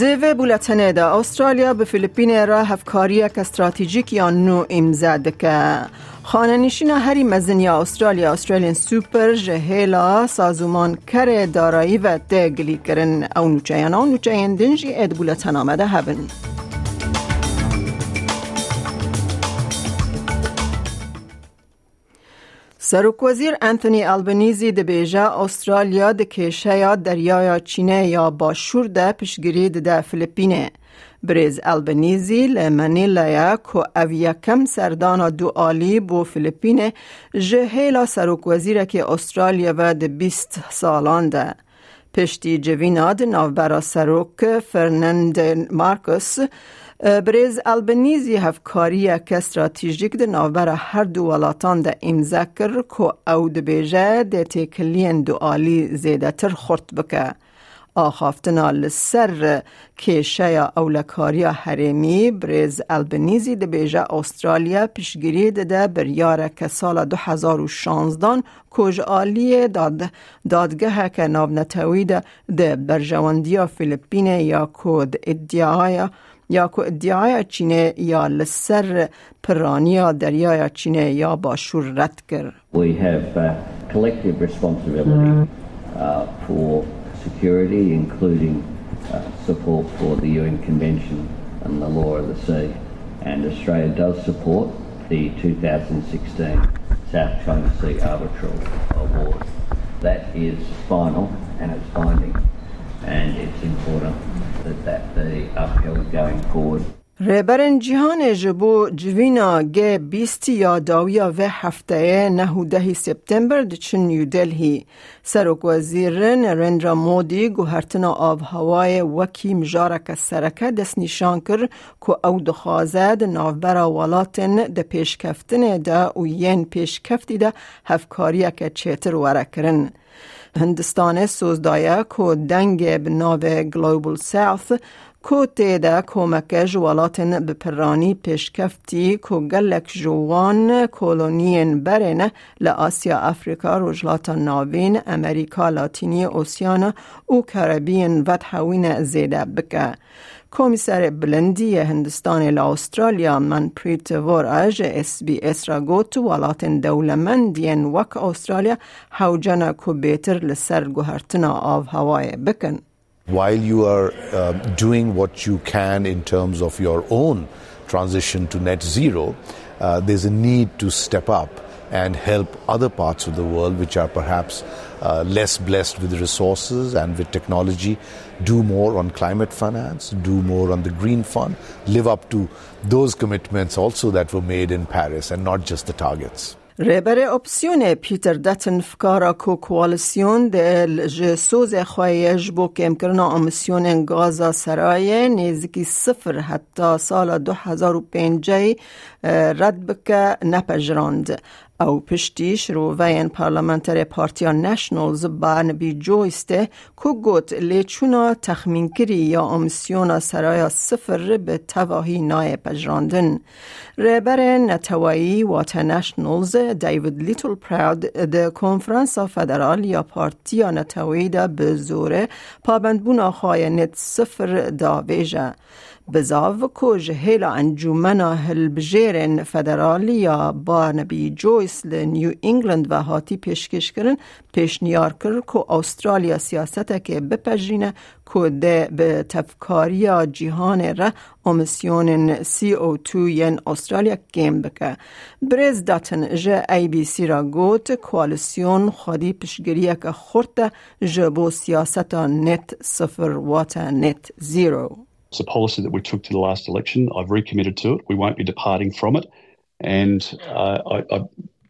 دوی بولتنه دا استرالیا به فیلیپین را هفکاری یک استراتیجیک یا نو امزد که خانه نشین هری مزنیا استرالیا استرالین سوپر جهیلا سازومان کر دارایی و دگلی کرن او نوچه او نوچه دنجی اد بولتن آمده هبن. سروک وزیر انتونی البنیزی ده بیجا استرالیا ده کشه یا دریا چینه یا باشور ده پشگیری ده فلیپینه. بریز البنیزی لمنیلا که او یکم سردان دو آلی بو فلیپینه جهیلا سروک وزیر که استرالیا و ده بیست سالان ده. پشتی جویناد نوبرا سروک فرنند مارکوس بریز البنیزی هفکاری که استراتیجیک ده نوبر هر دو ولاتان ده امزا کر که او ده بیجه ده تکلین دو آلی زیده تر خورد بکه. آخافتنا لسر کشه اولکاری حریمی بریز البنیزی ده بیجه استرالیا پیشگیری ده بریاره که سال 2016 کج آلی داد دادگه که ناب نتوی ده ده برجواندی فیلیپین یا کود ادعای یا کو ادعای چینه یا لسر پرانی دریای چینه یا باشور رد کر We have uh, collective responsibility uh, for security, including uh, support for the UN Convention and the law of the sea. And Australia does support the 2016 South China Sea Arbitral Award. That is final and it's binding, and it's important that that be upheld going forward. ریبرن جهان جبو جوینا گه بیستی یا داویا و هفته نهوده سپتمبر دچن نیو دلهی سرک وزیر نرندرا مودی گوهرتنا آب هوای وکی مجارک سرکه دست نشان کر که او دخوازه ده نافبرا ولاتن ده پیشکفتن ده و ین پیشکفتی ده هفکاریه که چیتر وره کرن. هندستان سوزدایه که دنگ به ناو گلوبال ساوث کو تیدا کمک جوالاتن به پرانی پیشکفتی کو گلک جوان کولونین برنه لآسیا افریقا رجلات ناوین امریکا لاتینی اوسیانا و کربین و تحوین زیده بکه. کمیسر بلندی هندستان لا استرالیا من پریت وراج اس بی اس را گوت ولات دولمندین وک استرالیا حوجنا کو بیتر لسر گوهرتنا آف هوای بکن. While you are uh, doing what you can in terms of your own transition to net zero, uh, there's a need to step up and help other parts of the world which are perhaps uh, less blessed with resources and with technology do more on climate finance, do more on the green fund, live up to those commitments also that were made in Paris and not just the targets. ریبر اپسیون پیتر دتن فکارا کو کوالسیون دل جسوز خواهیش بو کم کرنا امسیون گازا سرای نیزکی صفر حتی سال 2005 رد بکه نپجراند او پشتی شروعین پارلمانتر پارتیا نشنالز با نبی جویسته که گوت لیچونا تخمین کری یا امسیونا سرایا صفر به تواهی نای پجراندن. ریبر نتوایی واتا نشنالز دیوید لیتل پراود ده کنفرانس فدرال یا پارتیا نتوایی ده به زوره پابندبونا خواهی نت صفر دا ویجه. بزاو کج هیلا انجومنا هلبجیرن فدرالی یا با نبی جویس نیو انگلند و هاتی پیشکش کرن پیشنیار کر که استرالیا سیاست که بپجرینه که ده به تفکاری جهان را سی او تو ین استرالیا گیم بکه. بریز داتن جه ای بی سی را گوت کوالسیون خودی پیشگریه که خورده جبو سیاست نت صفر وات نت زیرو. It's a policy that we took to the last election. I've recommitted to it. We won't be departing from it. And uh, I, I,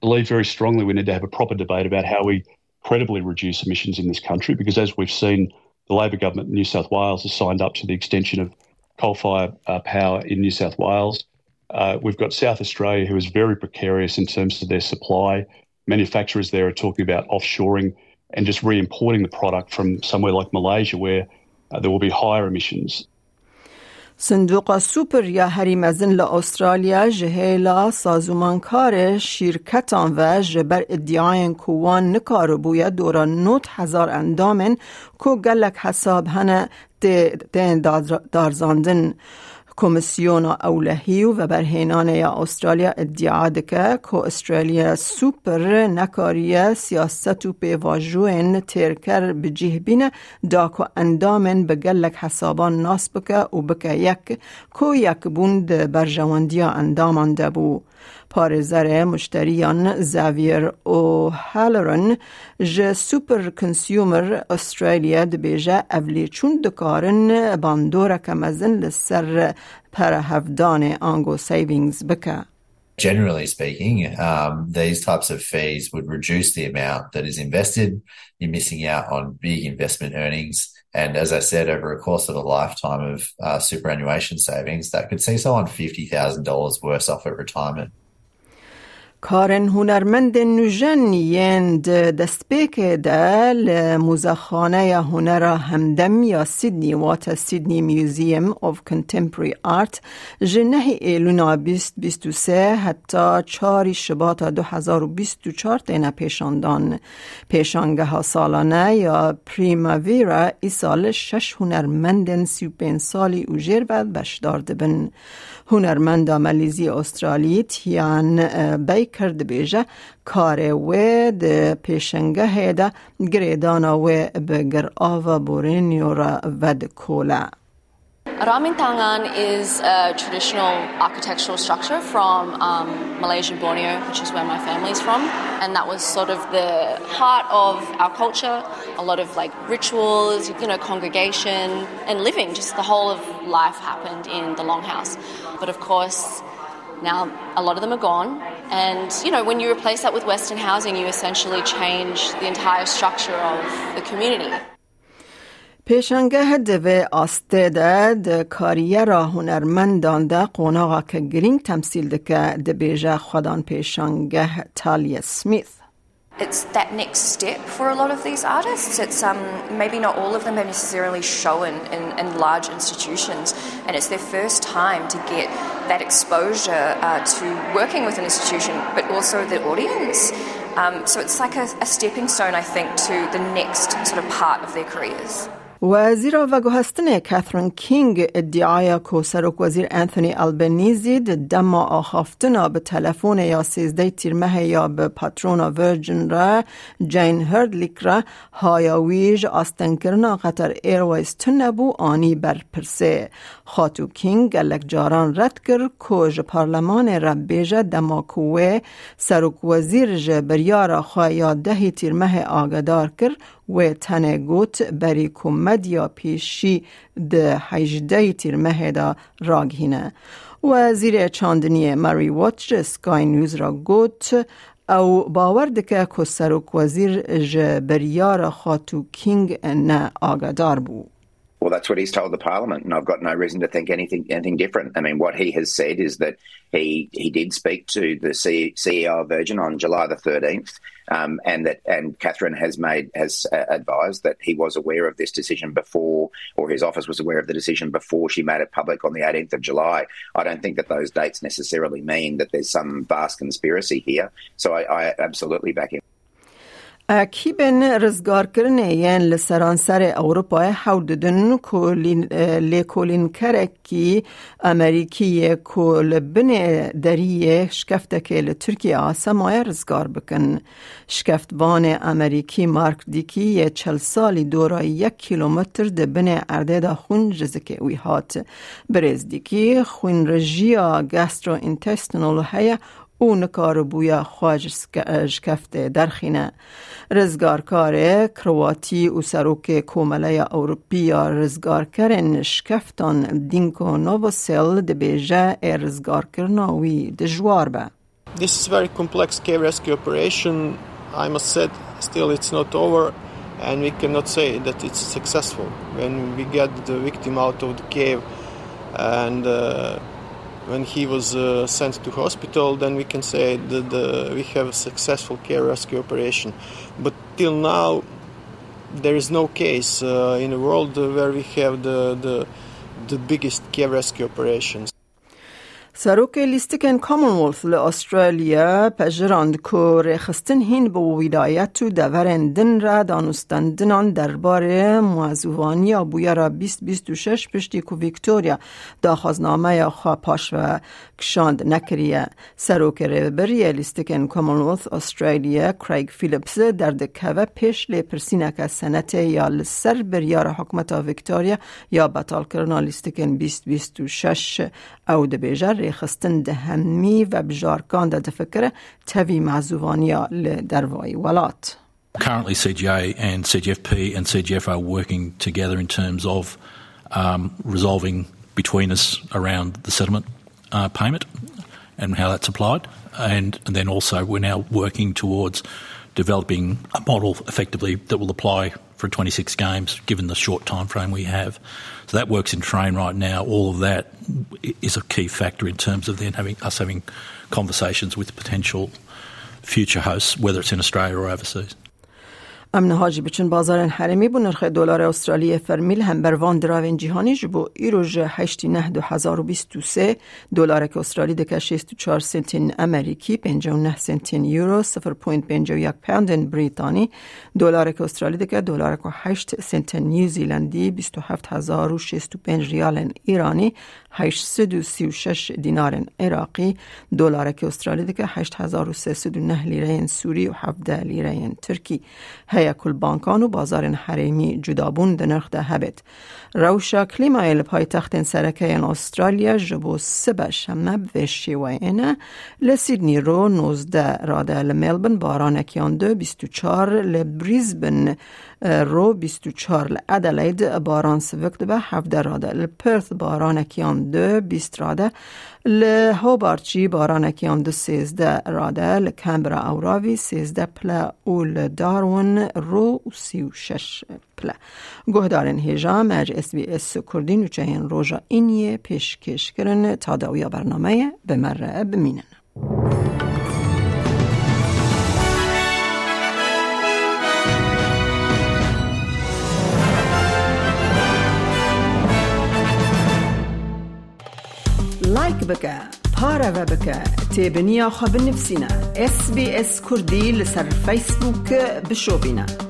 believe very strongly we need to have a proper debate about how we credibly reduce emissions in this country because, as we've seen, the Labor government in New South Wales has signed up to the extension of coal fired uh, power in New South Wales. Uh, we've got South Australia, who is very precarious in terms of their supply. Manufacturers there are talking about offshoring and just re importing the product from somewhere like Malaysia, where uh, there will be higher emissions. صندوق سوپر یا هریمزن لأسترالیا جهیلا سازومانکار شرکتان و جبر ادعاین کوان نکارو بویا دورا نوت هزار اندامن کو گلک حساب هنه دارزاندن. کمیسیون اولهی و برهینان یا استرالیا ادعا دکه که استرالیا سوپر نکاری سیاست و پیواجوین تیرکر بجیه بینه دا که اندامن بگلک حسابان ناس بکه و بکه یک که یک بوند برجواندیا اندامان دبو. پارزر مشتریان زاویر او هالرن ج سوپر کنسیومر استرالیا دبیجه اولی چون دکارن باندورا کمزن لسر پر هفدان آنگو سیوینگز بکه. Generally speaking, um, these types of fees would reduce the amount that is invested. You're missing out on big investment earnings. And as I said, over a course of a lifetime of uh, superannuation savings, that could see someone $50,000 worse off at retirement. کارن هنرمند نوژن یند دستپیک ده لموزخانه هنر همدم یا سیدنی وات سیدنی میوزیم of کنتمپری آرت جنه ایلونا 2023 حتی چاری شباط 2024 تینا پیشاندان. پیشانگه ها سالانه یا پریماویرا ای سال شش هنرمند سی و سالی و جیر بعد بشدار دبن. هنرمند ملیزی استرالی تیان بیکر دبیجه کار و د پیشنگه ده گریدانا و بگر آوا بورینیو را ود کوله. Ramintangan is a traditional architectural structure from um, Malaysian Borneo, which is where my family's from. And that was sort of the heart of our culture. A lot of like rituals, you know, congregation and living, just the whole of life happened in the longhouse. But of course, now a lot of them are gone. And, you know, when you replace that with Western housing, you essentially change the entire structure of the community. پیشنگه دوی آسته ده ده کاریه را هنرمندان ده قوناغا که گرینگ تمثیل ده که ده بیجه خودان پیشنگه تالیا سمیث it's that next step for a lot of these artists. It's um, maybe not all of them are necessarily shown in, in large institutions, and it's their first time to get that exposure uh, to working with an institution, but also the audience. Um, so it's like a, a stepping stone, I think, to the next sort of part of their careers. وزیر و گوهستن کاترین کینگ ادعای که سرک وزیر انتونی البنیزی دم آخافتنا به تلفن یا سیزده تیرمه یا به پاترون ورجن را جین هردلیک را هایاویج آستن کرنا قطر ایرویز تنبو آنی بر پرسه خاتو کینگ گلک جاران رد کر که پارلمان را بیجه دماکوه سرک وزیر جه بریار خواهی دهی تیرمه آگدار کر و تنه گوت بری کمدیا پیشی ده هجده تیرمه دا راگهینه وزیر چاندنی ماری واتش سکای نیوز را گوت او باور دکه که سروک وزیر جبریار خاتو کینگ نه آگدار بود. Well, that's what he's told the Parliament, and I've got no reason to think anything anything different. I mean, what he has said is that he he did speak to the CEO of Virgin on July the thirteenth, um, and that and Catherine has made has uh, advised that he was aware of this decision before, or his office was aware of the decision before she made it public on the eighteenth of July. I don't think that those dates necessarily mean that there's some vast conspiracy here. So I, I absolutely back him. اکیبن رزگار کرنه یین لسرانسر اروپا حوددن لیکولین کرکی امریکی کل بن دریه شکفته که لترکیه آسمای رزگار بکن شکفتبان امریکی مارک دیکی چل سالی دورا یک کیلومتر ده بن ارده دا خون جزکه وی هات برز دیکی خون رژیا گسترو انتستنال هیا او نکار بویا خواج شکفته درخینه رزگارکار کرواتی و سروک کومله اوروپیا رزگار کرن شکفتان دینکو نووسل ده بیجه رزگار کرناوی دجوار به This is very complex cave rescue operation. I must say, still it's not over, and we cannot say that it's successful. When we get the victim out of the cave and uh, when he was uh, sent to hospital, then we can say that we have a successful care rescue operation. But till now, there is no case uh, in the world where we have the, the, the biggest care rescue operations. سروک لیستکن کامنولث لأسترالیا پجراند که رخستن هین به ولایت و دورن دن را دانستندنان درباره موضوعانی بویا را 2026 پشتی که ویکتوریا داخوازنامه یا خواه پاش و کشاند نکریه. سروک ریبری لیستکن کامنولث استرالیا کریگ فیلیپس در دکوه پیش لی پرسینک سنت یا لسر بریار حکمت ویکتوریا یا بطال کرنا لیستکن 2026 او دبیجر خستن دهمی و بجارکان ده فکر توی معزوانیا لدروای ولات. Currently, CGA and CGFP and CGF are working together in terms of um, resolving between us around the settlement uh, payment and how that's applied. And, and then also, we're now working towards developing a model effectively that will apply for 26 games, given the short time frame we have. So that works in train right now. All of that is a key factor in terms of then having us having conversations with potential future hosts, whether it's in Australia or overseas. امن هاجی بچن بازار حرمی بو نرخ دلار استرالی فرمیل هم بر وان دراوین جهانی جبو ایروژ 2023 دلار که استرالی دکه 64 سنتین امریکی 59 سنتین یورو 0.51 پوند بریتانی. دلار که استرالی دلار که 8 سنتین نیوزیلندی 27065 ریال ایرانی 836 دینار عراقی. دلار که استرالی دکه 8309 لیره سوری و 17 لیره ترکی. هیا کل بانکان و بازار حریمی جدابون ده نرخ ده هبت. روشا کلیمای پای تخت سرکه استرالیا جبو سبه شمه بوشی و اینه لسیدنی رو 19 راده لملبن باران کیان دو 24 لبریزبن رو 24 لادلید باران سوکت به 17 راده لپرث باران کیان دو 20 راده لهوبارچی باران کیان دو 13 راده لکمبرا اوراوی 13 پلا و لدارون رو 36 پلا گهدارن هیجا مج اس بی اس کردین و چهین روژا اینیه پیشکش کرن تا داویا برنامه بمره بمینن. لایک بکە پارەوە بکە تێبنییا خە بنفسینە SسBS کوردی لەسەر فیسبووکە بشۆبینە.